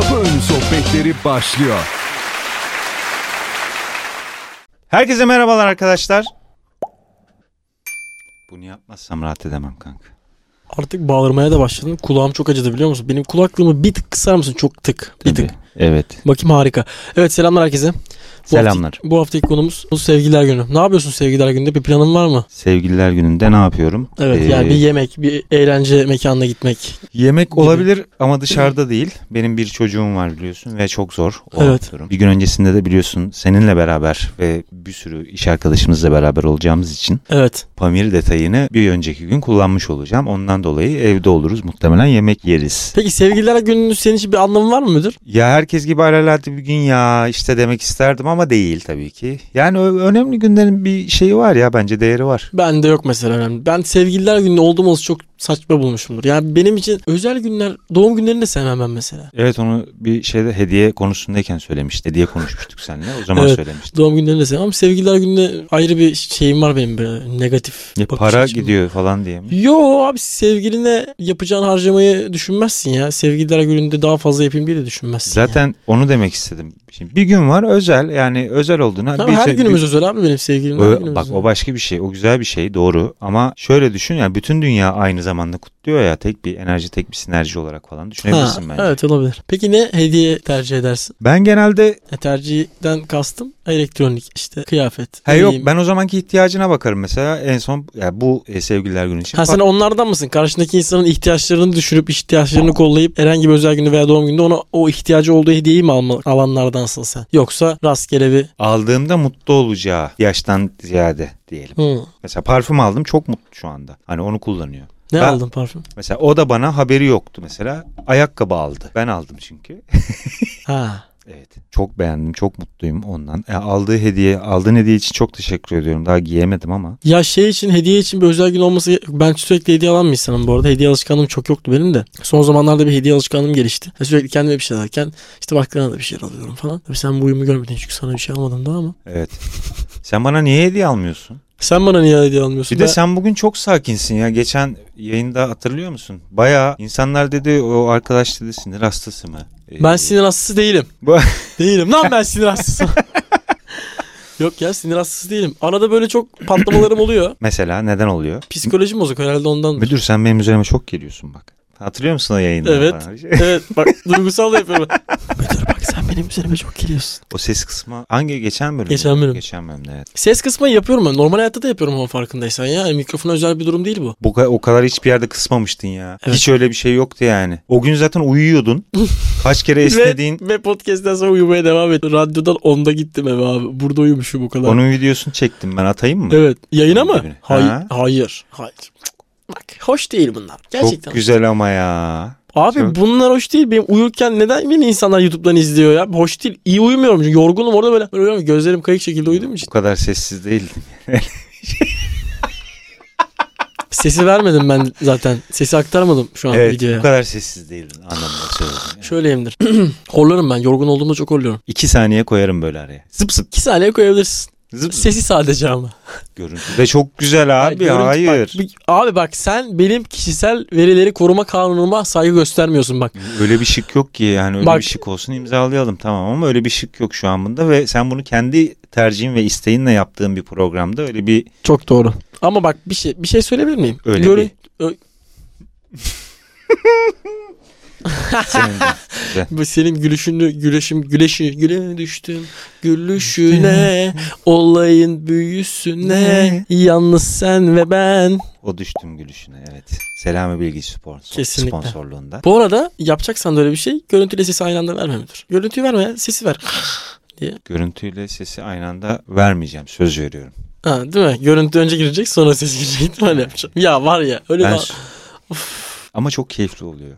Kapı Önü Sohbetleri başlıyor. Herkese merhabalar arkadaşlar. Bunu yapmazsam rahat edemem kanka. Artık bağırmaya da başladım. Kulağım çok acıdı biliyor musun? Benim kulaklığımı bir tık kısar mısın? Çok tık. Bir tık. Evet. Bakayım harika. Evet selamlar herkese. Bu Selamlar. Hafta, bu haftaki konumuz bu sevgililer günü. Ne yapıyorsun sevgililer gününde? Bir planın var mı? Sevgililer gününde ne yapıyorum? Evet Ee, yani bir yemek, bir eğlence mekanına gitmek. yemek gibi. olabilir ama dışarıda değil. Benim bir çocuğum var biliyorsun ve çok zor. o Evet. durum. Bir gün öncesinde de biliyorsun seninle beraber ve bir sürü iş arkadaşımızla beraber olacağımız için Evet. Pamir detayını bir önceki gün kullanmış olacağım. Ondan dolayı evde oluruz. Muhtemelen yemek yeriz. Peki sevgililer gününün senin için bir anlamı var mı müdür? Ya herkes gibi alelade bir gün ya işte demek isterdim ama değil tabii ki. Yani önemli günlerin bir şeyi var ya bence değeri var. Bende yok mesela önemli. Ben sevgililer günü olduğum olsun çok saçma bulmuşumdur. Yani benim için özel günler, doğum günlerini de sevmem ben mesela. Evet onu bir şeyde hediye konusundayken söylemişti. Hediye konuşmuştuk seninle. O zaman Evet. söylemiştim. Doğum günlerini de sevmem sevgililer gününe ayrı bir şeyim var benim böyle negatif. Ya para açım. gidiyor falan diye mi? Yo abi sevgiline yapacağın harcamayı düşünmezsin ya. Sevgililer gününde daha fazla yapayım diye de düşünmezsin. Zaten onu demek istedim. Şimdi bir gün var özel yani özel olduğuna. Tamam, bir her şey- günümüz özel abi benim sevgilim. O- bak özel. o başka bir şey. O güzel bir şey doğru. Ama şöyle düşün yani bütün dünya aynı zamanda kutluyor ya. Tek bir enerji, tek bir sinerji olarak falan Ha, düşünebilirsin bence. evet olabilir. Peki ne hediye tercih edersin? Ben genelde E, tercihten kastım elektronik işte kıyafet. Ha ne yok ben o zamanki ihtiyacına bakarım mesela en son ya bu e, sevgililer günü için. Ha sen onlardan mısın? Karşındaki insanın ihtiyaçlarını düşürüp ihtiyaçlarını kollayıp herhangi bir özel günü veya doğum gününde ona o ihtiyacı olduğu hediyeyi mi alma, alanlardansın sen? Yoksa rastgele bir aldığımda mutlu olacağı yaştan ziyade diyelim. Hı. Mesela parfüm aldım çok mutlu şu anda. Hani onu kullanıyor. Ne Ben- aldın parfüm? Mesela o da bana haberi yoktu mesela. Ayakkabı aldı. Ben aldım çünkü. Ha. Evet. Çok beğendim. Çok mutluyum ondan. E, aldığı hediye, aldığın hediye için çok teşekkür ediyorum. Daha giyemedim ama. Ya şey için hediye için bir özel gün olması ben sürekli hediye alan bir insanım bu arada. Hediye alışkanlığım çok yoktu benim de. Son zamanlarda bir hediye alışkanlığım gelişti. Ya Sürekli kendime bir şey alırken işte başkalarına da bir şeyler alıyorum falan. Tabii sen bu uyumu görmedin çünkü sana bir şey almadım daha ama. Evet. Sen bana niye hediye almıyorsun? Sen bana niye hediye almıyorsun? Bir de Ben- sen bugün çok sakinsin ya. Geçen yayında hatırlıyor musun? Baya insanlar dedi o arkadaş dedi sinir hastası mı? Ee, Ben sinir hastası değilim. Bu- değilim lan ben sinir hastası. Yok ya sinir hastası değilim. Arada böyle çok patlamalarım oluyor. Mesela neden oluyor? Psikolojim bozuk herhalde ondan. Müdür sen benim üzerime çok geliyorsun bak. Hatırlıyor musun o yayında? Evet. falan? evet bak duygusal da yapıyorum. Müdür bak sen benim üzerime çok geliyorsun. O ses kısmı hangi geçen bölüm? Geçen bölüm. Geçen bölümde evet. Ses kısmayı yapıyorum ben. Normal hayatta da yapıyorum ama farkındaysan ya. Yani mikrofona özel bir durum değil bu. Bu o kadar hiçbir yerde kısmamıştın ya. Evet. Hiç öyle bir şey yoktu yani. O gün zaten uyuyordun. Kaç kere esnediğin. Ve, ve podcast'ten sonra uyumaya devam ettim. Radyodan 10'da gittim eve abi. Burada uyumuşum o kadar. Onun videosunu çektim ben atayım mı? Evet. Yayına mı? Hayır. Ha? Hayır. Hayır. Bak hoş değil bunlar. Gerçekten. Çok güzel ama ya. Abi Çok- bunlar hoş değil. Benim uyurken neden beni insanlar YouTube'dan izliyor ya? Hoş değil. İyi uyumuyorum çünkü yorgunum orada böyle. böyle uyuyorum. gözlerim kayık şekilde uyuduğum için. Bu kadar sessiz değildim. Sesi vermedim ben zaten. Sesi aktarmadım şu an evet videoya. bu kadar sessiz değildin anlamında söyledim. Yani. Şöyleyimdir. horlarım ben. Yorgun olduğumda çok horluyorum. İki saniye koyarım böyle araya. Zıp zıp. 2 saniye koyabilirsin. Zıp. Sesi sadece ama. Görüntü de çok güzel abi. Görüntü- Hayır. Bak, bir- abi bak sen benim kişisel verileri koruma kanunuma saygı göstermiyorsun bak. Öyle bir şık yok ki yani öyle Bak- bir şık olsun imzalayalım tamam ama öyle bir şık yok şu an bunda ve sen bunu kendi tercihin ve isteğinle yaptığın bir programda öyle bir Çok doğru. Ama bak bir şey bir şey söyleyebilir miyim? Öyle Görün- Ö- senin de. Bu senin gülüşünü güleşim güleşi güle düştüm gülüşüne olayın büyüsüne yalnız sen ve ben. O düştüm gülüşüne evet. Selami Bilgi sponsor, Kesinlikle. sponsorluğunda. Bu arada yapacaksan da öyle bir şey görüntüyle sesi aynı anda verme müdür. Görüntüyü verme sesi ver. Görüntüyle sesi aynı anda vermeyeceğim söz veriyorum. Ha, değil mi? Görüntü önce girecek sonra ses girecek. Öyle yapacağım. Ya var ya öyle Ben ama çok keyifli oluyor.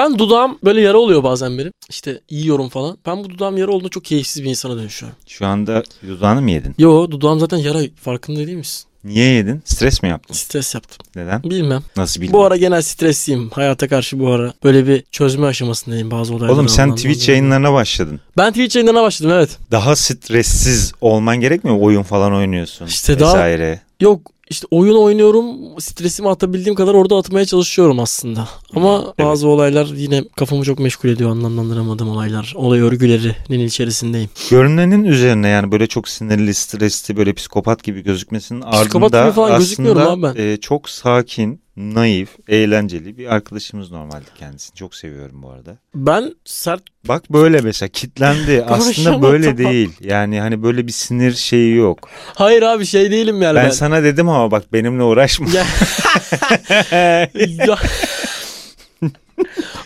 Ben dudağım böyle yara oluyor bazen benim. İşte yiyorum falan. Ben bu dudağım yara olduğunda çok keyifsiz bir insana dönüşüyorum. Şu anda dudağını mı yedin? Yo dudağım zaten yara farkında değil misin? Niye yedin? Stres mi yaptın? Stres yaptım. Neden? Bilmem. Nasıl bildin? Bu ara genel stresliyim. Hayata karşı bu ara. Böyle bir çözme aşamasındayım bazı olayları. Oğlum sen Twitch dolayı. yayınlarına başladın. Ben Twitch yayınlarına başladım evet. Daha stressiz olman gerekmiyor mu? Oyun falan oynuyorsun İşte daha- vesaire. Yok işte oyun oynuyorum. Stresimi atabildiğim kadar orada atmaya çalışıyorum aslında. Ama Evet. bazı olaylar yine kafamı çok meşgul ediyor anlamlandıramadığım olaylar. Olay örgülerinin içerisindeyim. Görünenin üzerine yani böyle çok sinirli, stresli, böyle psikopat gibi gözükmesinin Psikopat ardında gibi falan aslında ben. e, çok sakin, naif, eğlenceli bir arkadaşımız normalde kendisini. Çok seviyorum bu arada. Ben sert Bak böyle mesela kitlendi. Aslında böyle değil. Yani hani böyle bir sinir şeyi yok. hayır abi şey değilim yani Ben, ben. sana dedim ama bak benimle uğraşma.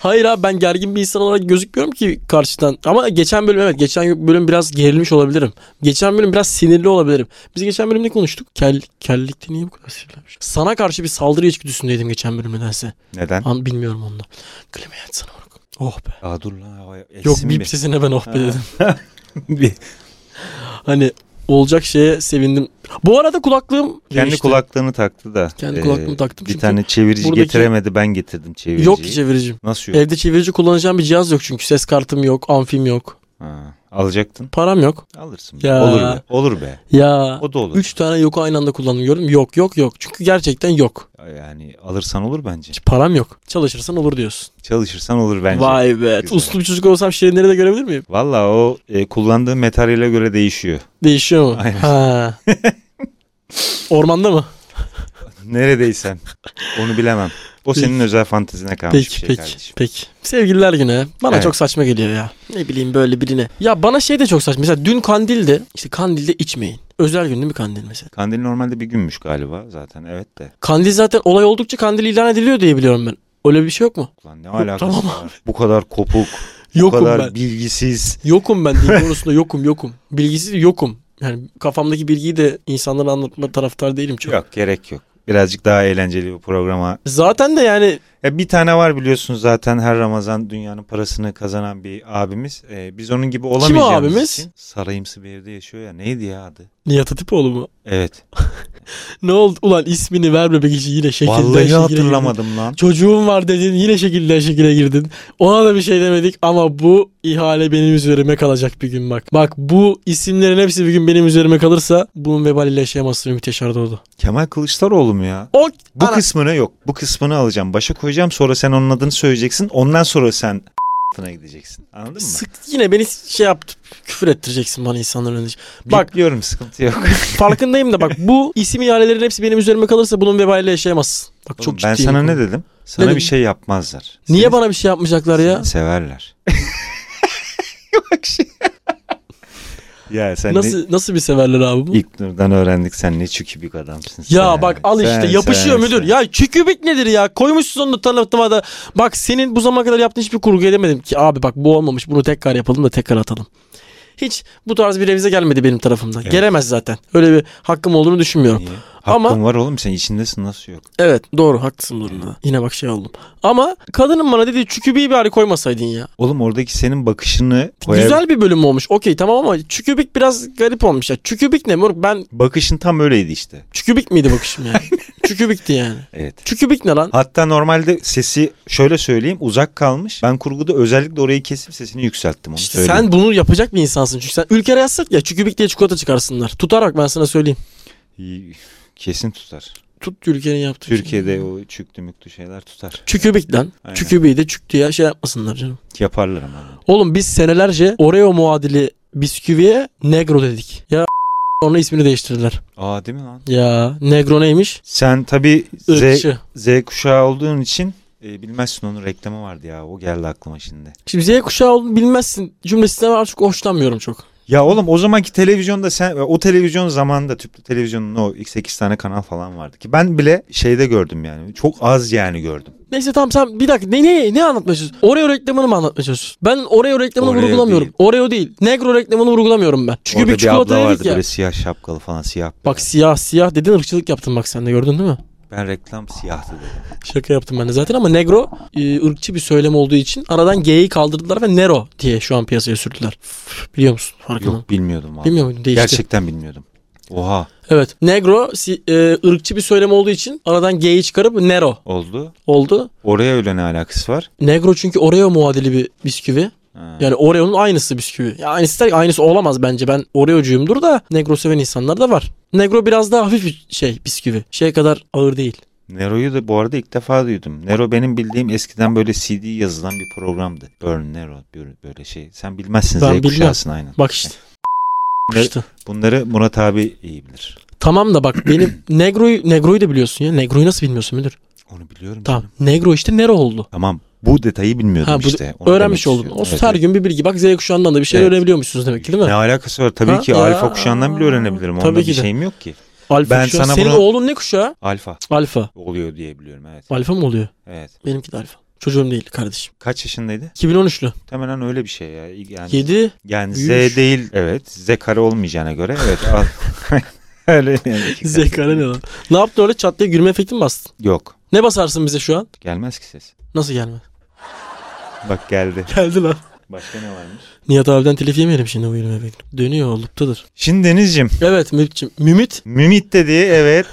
Hayır abi ben gergin bir insan olarak gözükmüyorum ki karşıdan. Ama geçen bölüm evet geçen bölüm biraz gerilmiş olabilirim. Geçen bölüm biraz sinirli olabilirim. Biz geçen bölüm ne konuştuk? Kel, kellikte niye bu kadar sinirlenmiş? Sana karşı bir saldırı içgüdüsündeydim geçen bölüm nedense. Neden? Ama bilmiyorum onu. Klimayı açsana moruk. Oh be. Aa dur lan. Yok bip sesine ben oh be dedim. Hani olacak şeye sevindim. Bu arada kulaklığım Kendi değişti. kulaklığını taktı da. Kendi e, kulaklığımı taktım Bir çünkü tane çevirici buradaki- getiremedi ben getirdim çeviriciyi. Yok ki çeviricim. Nasıl yok? Evde çevirici kullanacağım bir cihaz yok çünkü ses kartım yok, amfim yok. Ha, alacaktın. Param yok. Alırsın. be. Ya. Olur be. Olur be. Ya O da olur. üç tane yoku aynı anda kullandım gördüm. Yok yok yok. Çünkü gerçekten yok. Yani alırsan olur bence. Hiç param yok. Çalışırsan olur diyorsun. Çalışırsan olur bence. Vay be. Güzel. Uslu bir çocuk olsam şirinleri de görebilir miyim? Valla o e, kullandığı materyale göre değişiyor. Değişiyor mu? Aynen. Ha. Ormanda mı? Neredeysen. Onu bilemem. O senin özel fantezine kalmış Peki bir şey peki kardeşim. peki. Sevgililer günü. Bana Evet. çok saçma geliyor ya. Ne bileyim böyle birine. Ya bana şey de çok saçma. Mesela dün kandilde işte kandilde içmeyin. Özel gün değil mi kandil mesela? Kandil normalde bir günmüş galiba zaten evet de. Kandil zaten olay oldukça kandil ilan ediliyor diye biliyorum ben. Öyle bir şey yok mu? Ulan ne alakası tamam var? Bu kadar kopuk, bu Yokum kadar ben. bilgisiz. Yokum ben din konusunda yokum yokum. Bilgisiz yokum. Yani kafamdaki bilgiyi de insanlara anlatma taraftar değilim çok. Yok gerek yok. Birazcık daha eğlenceli bir programa. Zaten de yani Ya bir tane var biliyorsunuz zaten her Ramazan dünyanın parasını kazanan bir abimiz. Ee, biz onun gibi olamayacağımız abimiz? için sarayımsı bir evde yaşıyor ya. Neydi ya adı? Nihat Hatipoğlu mu? Evet. Ne oldu? Ulan ismini vermemek için yine şekilden Vallahi şekile hatırlamadım lan. girdin. Çocuğum var dedin yine şekilden şekile girdin. Ona da bir şey demedik ama bu ihale benim üzerime kalacak bir gün bak. Bak bu isimlerin hepsi bir gün benim üzerime kalırsa bunun vebaliyle yaşayamazsın Ümit Yaşar Doğdu. Kemal Kılıçdaroğlu mu ya? O Bu Ana- kısmını yok. Bu kısmını alacağım. Başa koyacağım sonra sen onun adını söyleyeceksin. Ondan sonra sen gideceksin. Anladın mı? Sık yine beni şey yaptı. Küfür ettireceksin bana insanların önünde. Bak Bekliyorum sıkıntı yok. farkındayım da bak bu isim ihalelerin hepsi benim üzerime kalırsa bunun vebaliyle yaşayamazsın. Bak çok Oğlum, ben ciddiyim sana bu ne dedim? Sana dedim? bir şey yapmazlar. Niye Seni- bana bir şey yapmayacaklar ya? Severler. Bak şey. Ya sen Nasıl ne, nasıl bir severler abi bu? ilk nurdan öğrendik sen ne çükübük adamsın. Ya sen. bak al işte Sen, yapışıyor sen, müdür. sen. Ya çükübük nedir ya? Koymuşsun onu tanıtıma da. Bak senin bu zamana kadar yaptığın hiçbir kurgu edemedim ki abi bak bu olmamış bunu tekrar yapalım da tekrar atalım. Hiç bu tarz bir revize gelmedi benim tarafımdan. Evet. Gelemez zaten. Öyle bir hakkım olduğunu düşünmüyorum. Niye? Hakkın Ama- var oğlum sen içindesin nasıl yok? Evet doğru haklısın bu durumda. Yine bak şey oldum. Ama kadının bana dediği çükübüğü bari koymasaydın ya. Oğlum oradaki senin bakışını koyar... Güzel bir bölüm olmuş. Okey tamam ama çükübük biraz garip olmuş ya. Çükübük ne moruk? Ben Bakışın tam öyleydi işte. çükübük miydi bakışım yani? çükübükti yani. Evet. Çükübük ne lan? Hatta normalde sesi şöyle söyleyeyim uzak kalmış. Ben kurguda özellikle orayı kesip sesini yükselttim onu İşte söyleyeyim. sen bunu yapacak bir insansın. Çünkü sen ülkere yazsak ya çükübük diye çikolata çıkarsınlar. Tutar bak ben sana söyleyeyim. İyi, Kesin tutar. Tut ülkenin yaptığı Türkiye'de şey. o çüktü müktü şeyler tutar. Çükübük lan. Aynen. Çükübüğü de çük diye şey yapmasınlar canım. Yaparlar ama. Oğlum biz senelerce Oreo muadili bisküviye Negro dedik. Ya sonra ismini değiştirdiler. Aa değil mi lan? Ya Negro neymiş? Sen tabii Z, Irkçı. Z kuşağı olduğun için e, bilmezsin onun reklamı vardı ya. O geldi aklıma şimdi. Şimdi Z kuşağı olduğunu bilmezsin cümlesinden artık hoşlanmıyorum çok. Ya oğlum o zamanki televizyonda sen o televizyon zamanında tüplü televizyonun o ilk 8 tane kanal falan vardı ki ben bile şeyde gördüm yani. Çok az yani gördüm. Neyse tamam sen bir dakika ne ne ne çalışıyorsun? Oreo reklamını mı çalışıyorsun? Ben Oreo reklamını Oreo vurgulamıyorum. değil. Oreo değil. Negro reklamını vurgulamıyorum ben. Çünkü Orada bir bir abla çikolata vardı ya. böyle siyah şapkalı falan siyah. Bak siyah siyah dedin ırkçılık yaptın bak sen de gördün değil mi? Ben reklam siyahtı dedim. Şaka yaptım ben de zaten ama negro e, ırkçı bir söylem olduğu için aradan G'yi kaldırdılar ve nero diye şu an piyasaya sürdüler. Biliyor musun? Farkında. Yok bilmiyordum vallahi. Bilmiyor muydun? Değişti. Gerçekten bilmiyordum. Oha Evet. Negro e, ırkçı bir söylem olduğu için aradan G'yi çıkarıp nero oldu. oldu. Oraya öyle ne alakası var? Negro çünkü Oreo muadili bir bisküvi. Ha. Yani Oreo'nun aynısı bisküvi. Ya aynısı da aynısı olamaz bence. Ben Oreo'cuyumdur da Negro seven insanlar da var. Negro biraz daha hafif bir şey bisküvi. Şey kadar ağır değil. Nero'yu da bu arada ilk defa duydum. Nero benim bildiğim eskiden böyle CD yazılan bir programdı. Burn Nero böyle, şey. Sen bilmezsin Ben Z kuşağısın aynen. Bak işte. Ne- İşte. Bunları Murat abi iyi bilir. Tamam da bak benim Negro'yu Negro'yu da biliyorsun ya. Negro'yu nasıl bilmiyorsun müdür? Onu biliyorum Tamam. canım. Negro işte Nero oldu. Tamam. Bu detayı bilmiyordum Ha, bu- işte. Onu Öğrenmiş oldun. O Evet, her gün bir bilgi. Bak Z kuşağından da bir şeyler Evet. öğrenebiliyormuşsunuz demek ki değil mi? Ne alakası var? Tabii Ha? ki Ya. alfa kuşağından bile öğrenebilirim. Onda Tabii bir ki de. şeyim yok ki. Alfa Ben kuşağı. sana Senin bunu- oğlun ne kuşağı? Alfa Alfa. oluyor diye biliyorum evet. Alfa mı oluyor? Evet. Benimki de alfa. Çocuğum değil kardeşim. Kaç yaşındaydı? 2013'lü. Muhtemelen öyle bir şey ya. Yani, 7. yani Z Büyümüş. değil evet. Z kare olmayacağına göre evet. öyle yani. Z kare. ne lan? Ne yaptın öyle çat diye gülme efekti mi bastın? Yok. Ne basarsın bize şu an? Gelmez ki ses. Nasıl gelme? Bak geldi. Geldi lan. Başka ne varmış? Nihat abiden telif yemeyelim şimdi bu gülme efekti. Dönüyor oluptadır. Şimdi Deniz'cim. Evet Mümit'ciğim. Mümit. Mümit dedi evet.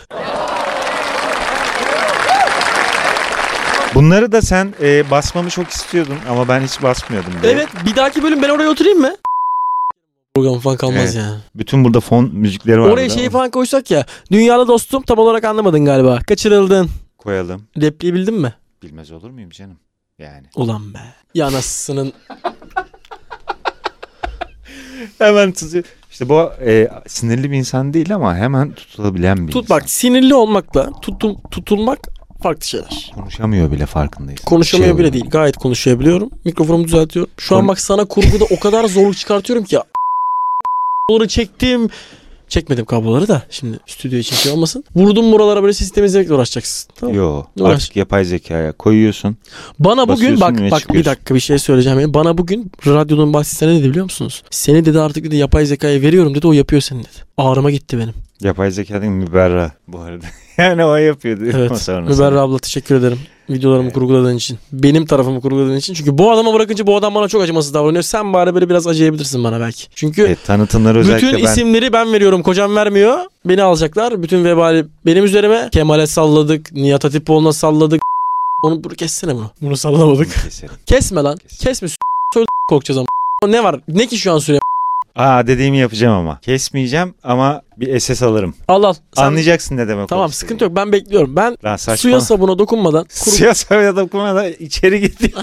Bunları da sen e, basmamı çok istiyordun ama ben hiç basmıyordum. diye. Evet bir dahaki bölüm ben oraya oturayım mı? Program falan kalmaz Evet. yani. Bütün burada fon müzikleri var. Oraya şeyi ama falan koysak ya. Dünyalı dostum tam olarak anlamadın galiba. Kaçırıldın. Koyalım. Repliği bildin mi? Bilmez olur muyum canım? Yani. Ulan be. Ya anasının. Hemen tutuyor. İşte bu e, sinirli bir insan değil ama hemen tutulabilen bir Tut insan. bak sinirli olmakla tutul, tutulmak farklı şeyler. Konuşamıyor bile farkındayız. Konuşamıyor Şey bile oluyor. değil. Gayet konuşabiliyorum. Mikrofonumu düzeltiyorum. Şu an Kon- bak sana kurguda o kadar zorluk çıkartıyorum ki. Kabloları çektim. Çekmedim kabloları da. Şimdi stüdyoya çekiyor olmasın. Vurdum buralara böyle sistem izlemekle uğraşacaksın. Tamam. Yo Uğraş. artık yapay zekaya koyuyorsun. Bana bugün bak bak bir çıkıyorsun. dakika bir şey söyleyeceğim. Yani Bana bugün radyonun bahsisine ne dedi biliyor musunuz? Seni dedi artık dedi yapay zekaya veriyorum dedi o yapıyor seni dedi. Ağrıma gitti benim. Yapay zeka değil müberra bu arada. yani o yapıyordu. Evet. Sonrasında. Müberra abla teşekkür ederim. Videolarımı Evet. kurguladığın için. Benim tarafımı kurguladığın için. Çünkü bu adama bırakınca bu adam bana çok acımasız davranıyor. Sen bari böyle biraz acıyabilirsin bana belki. Çünkü Evet, tanıtımları özellikle bütün ben isimleri ben veriyorum. Kocam vermiyor. Beni alacaklar. Bütün vebali benim üzerime. Kemal'e salladık. Nihat Hatipoğlu'na salladık. Onu bunu kessene bunu. Bunu sallamadık. bunu. Kesme lan. Kes. Kesme. Söyle korkacağız ama. Ne var? Ne ki şu an süre? Aa dediğimi yapacağım ama. Kesmeyeceğim ama bir SS alırım. Al al. Sen- Anlayacaksın ne demek Tamam sıkıntı yok. Ben bekliyorum. Ben Lan saçma. suya sabuna dokunmadan kuru, Suya sabuna dokunmadan içeri gitti.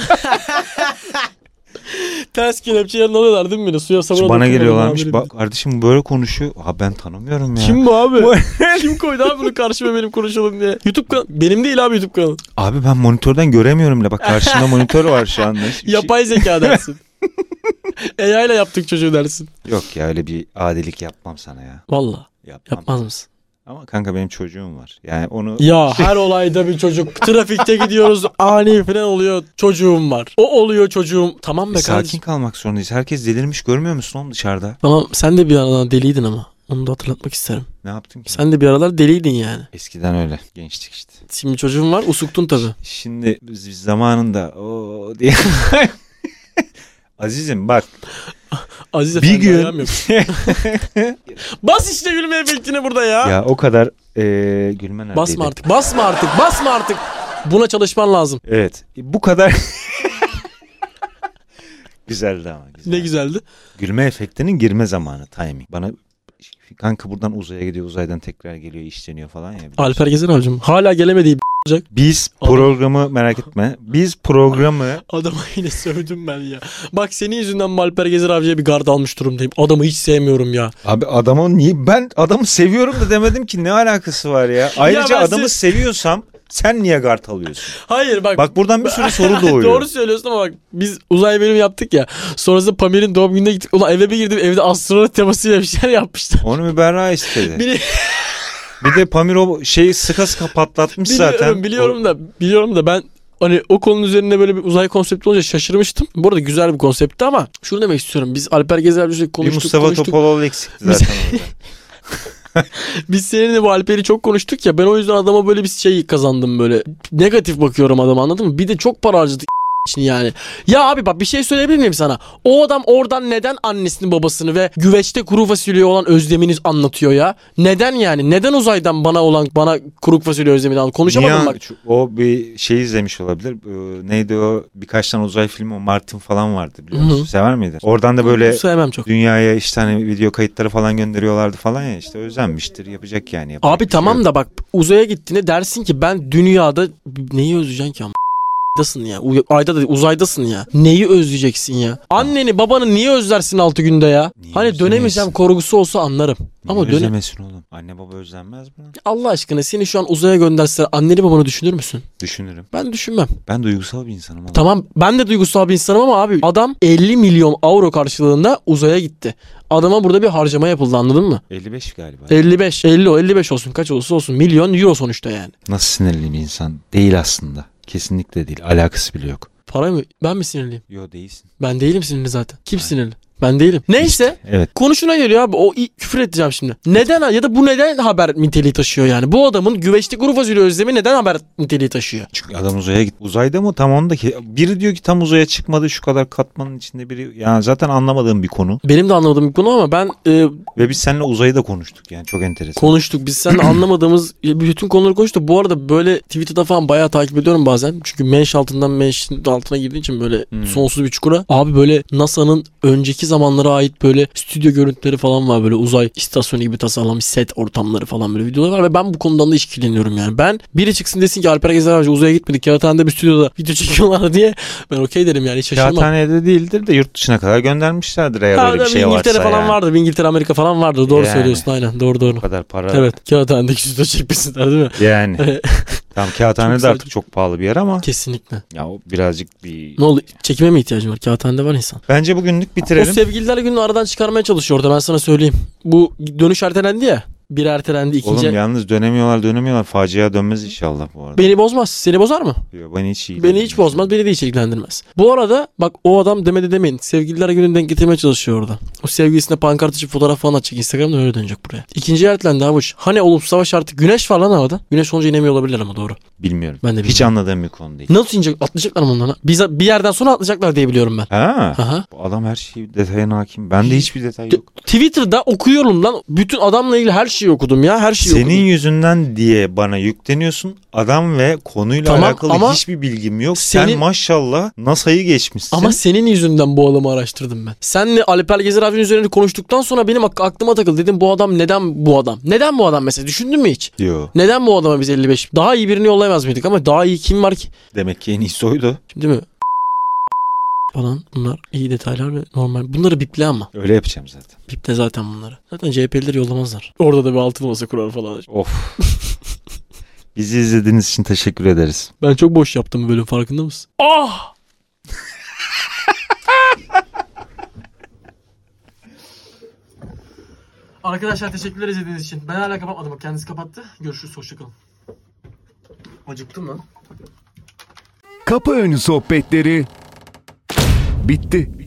ters kelepçelerini alıyorlar değil mi beni? Suya sabuna Bana geliyorlarmış. Bak kardeşim böyle konuşuyor. Ha ben tanımıyorum ya. Kim bu abi? Kim koydu abi bunu karşıma benim konuşalım diye? YouTube kanalı. Benim değil abi YouTube kanalı. Abi ben monitörden göremiyorum bile. Bak karşımda monitör var şu anda. Şey- Yapay zeka dersin. AI ile yaptık çocuğu dersin. Yok ya öyle bir adilik yapmam sana ya. Valla Yapmam. yapmaz mısın? Ama kanka benim çocuğum var. Yani onu Ya her olayda bir çocuk. Trafikte gidiyoruz ani falan oluyor. Çocuğum var. O oluyor çocuğum. Tamam be E, sakin kardeşim. kalmak zorundayız. Herkes delirmiş görmüyor musun oğlum dışarıda? Tamam sen de bir aralar deliydin ama. Onu da hatırlatmak isterim. Ne yaptım ki? Sen de bir aralar deliydin yani. Eskiden öyle. Gençtik işte. Şimdi çocuğun var usuktun tabii. Şimdi biz zamanında o diye. Azizim bak Aziz bir Efendi gün ayağım yok. Bas işte gülme efektini burada ya. ya o kadar e, gülme neredeydi? basma artık. Basma artık. Basma artık. Buna çalışman lazım. Evet bu kadar güzeldi ama. Güzel. Ne güzeldi. Gülme efektinin girme zamanı timing. Bana kanka buradan uzaya gidiyor uzaydan tekrar geliyor işleniyor falan ya. biliyorsun. Alper Gezer abicim. Hala gelemediği Biz Adam- programı merak etme. Biz programı adama yine sövdüm ben ya. Bak senin yüzünden Alper Gezer abiye bir gard almış durumdayım. Adamı hiç sevmiyorum ya. Abi adamı niye ben adamı seviyorum da demedim ki ne alakası var ya. Ayrıca ben adamı se- seviyorsam sen niye gard alıyorsun? Hayır bak. Bak buradan bir sürü soru doğuyor. Doğru söylüyorsun ama bak biz uzay bölümü yaptık ya. Sonrasında Pamir'in doğum gününe gittik. Ulan eve bir girdim evde astronot temasıyla bir şeyler yapmışlar. Onu müberra istedi. Biri, Bir de Pamir o şeyi sıka sıka patlatmış biliyorum, zaten. biliyorum da biliyorum da ben hani o konunun üzerine böyle bir uzay konsepti olunca şaşırmıştım. Bu arada güzel bir konseptti ama şunu demek istiyorum. Biz Alper Gezer bir konuştuk Mustafa konuştuk. Topaloğlu eksikti Biz- zaten orada. Biz seninle bu Alper'i çok konuştuk ya ben o yüzden adama böyle bir şey kazandım böyle. Negatif bakıyorum adama anladın mı? Bir de çok para harcadık yani. Ya abi bak bir şey söyleyebilir miyim sana? O adam oradan neden annesini babasını ve güveçte kuru fasulyeye olan özlemini anlatıyor ya? Neden yani? Neden uzaydan bana olan bana kuru fasulye özlemini anlatıyor? Konuşamadım Niye- bak. O bir şey izlemiş olabilir. Ee, neydi o? Birkaç tane uzay filmi o Martin falan vardı biliyor musun? Hı hı. Sever miydin? Oradan da böyle Sevmem çok. dünyaya işte hani video kayıtları falan gönderiyorlardı falan ya işte özenmiştir yapacak yani. Yapacak Abi şey tamam yok. da bak uzaya gittiğinde dersin ki ben dünyada neyi özleyeceksin ki ama? Aydasın ya. U- Ayda da uzaydasın ya. Neyi özleyeceksin ya? Anneni babanı niye özlersin 6 günde ya? Niye hani dönemeyeceğim korkusu olsa anlarım. Niye Ama özlemesin oğlum? Anne baba özlenmez mi? Allah aşkına seni şu an uzaya gönderseler anneni babanı düşünür müsün? Düşünürüm. Ben düşünmem. Ben duygusal bir insanım oğlum. Tamam ben de duygusal bir insanım ama abi adam 50 milyon avro karşılığında uzaya gitti. Adama burada bir harcama yapıldı anladın mı? 55 galiba. 55, 50 o 55 olsun kaç olursa olsun milyon euro sonuçta yani. Nasıl sinirli bir insan? Değil aslında. Kesinlikle değil. Alakası bile yok. Para mı? Ben mi sinirliyim? Yo değilsin. Ben değilim sinirli zaten. Kim sinirli? Ben değilim. Neyse. Evet. Konuşuna geliyor abi. O küfür edeceğim şimdi. Neden ya da bu neden haber niteliği taşıyor yani? Bu adamın güveçli kuru fasulye özlemi neden haber niteliği taşıyor? Çünkü adam uzaya git. Uzayda mı? Tam ondaki. Biri diyor ki tam uzaya çıkmadı şu kadar katmanın içinde biri. Yani zaten anlamadığım bir konu. Benim de anlamadığım bir konu ama ben e, Ve biz seninle uzayı da konuştuk yani çok enteresan. konuştuk. Biz seninle anlamadığımız bütün konuları konuştuk. Bu arada böyle Twitter'da falan bayağı takip ediyorum bazen. Çünkü menş altından menş altına girdiği için böyle Hmm. sonsuz bir çukura. Abi böyle NASA'nın önceki zamanlara ait böyle stüdyo görüntüleri falan var. Böyle uzay istasyonu gibi tasarlanmış set ortamları falan böyle videolar var. Ve ben bu konudan da işkileniyorum yani. Ben biri çıksın desin ki Alper Gezer Avcı uzaya gitmedik. Kağıthane'de bir stüdyoda video çekiyorlar diye. Ben okey derim yani hiç şaşırmam. Kağıthanede değildir de yurt dışına kadar göndermişlerdir eğer Ha, öyle bir şey İngiltere varsa falan yani. vardır. İngiltere, Amerika falan vardır. Doğru Yani. söylüyorsun aynen. Doğru doğru. Bu kadar para. Evet. Kağıthane'deki stüdyo çekmişsinler değil mi? Yani. Tamam kağıthane de artık çok pahalı bir yer ama Kesinlikle. ya o birazcık bir... Ne oldu? Çekime mi ihtiyacın var? Kağıthanede var insan. Bence bugünlük O bitirelim. sevgililer gününü aradan çıkarmaya çalışıyor orada ben sana söyleyeyim. Bu dönüş ertelendi ya. Bir ertelendi ikinci. Oğlum yalnız dönemiyorlar dönemiyorlar. Facia dönmez inşallah bu arada. Beni bozmaz. Seni bozar mı? Yo, Beni hiç Beni hiç bozmaz. Beni de hiç ilgilendirmez. Bu arada bak o adam demedi demeyin. Sevgililer gününü denk getirmeye çalışıyor orada. O sevgilisine pankart açıp fotoğraf falan atacak. Instagram'da öyle dönecek buraya. İkinci ertelendi avuç. Hani oğlum savaş artık güneş var lan havada. Güneş olunca inemiyor olabilirler ama doğru. Bilmiyorum. Ben de Hiç bilmiyorum. anladığım bir konu değil. Nasıl inecek? Atlayacaklar mı ondan? Bize bir yerden sonra atlayacaklar diye biliyorum ben. Ha. Aha. Bu adam her şey detayına hakim. Bende hiçbir detay yok. Twitter'da okuyorum lan. Bütün adamla ilgili her şeyi okudum ya. Her şeyi Senin okudum. yüzünden diye bana yükleniyorsun. Adam ve konuyla Tamam, alakalı ama hiçbir bilgim yok. senin- Sen maşallah NASA'yı geçmişsin. Ama senin yüzünden bu adamı araştırdım ben. Senle Alper Gezer abinin üzerine konuştuktan sonra benim ak- aklıma takıldı. Dedim bu adam neden bu adam? Neden bu adam mesela? Düşündün mü hiç? Yo. Neden bu adama biz 55? Daha iyi birini yollayamaz mıydık? Ama daha iyi kim var ki? Demek ki en iyisi oydu. Şimdi değil mi? Falan bunlar iyi detaylar ve normal. Bunları biple ama. Öyle yapacağım zaten. Biple zaten bunları. Zaten CHP'lileri yollamazlar. Orada da bir altın masa kurar falan. Of. Bizi izlediğiniz için teşekkür ederiz. Ben çok boş yaptım bölüm farkında mısın? Ah! Arkadaşlar teşekkürler izlediğiniz için. Ben hala kapatmadım. Bak kendisi kapattı. Görüşürüz. Hoşçakalın. Acıktım lan. Kapı önü sohbetleri bitti.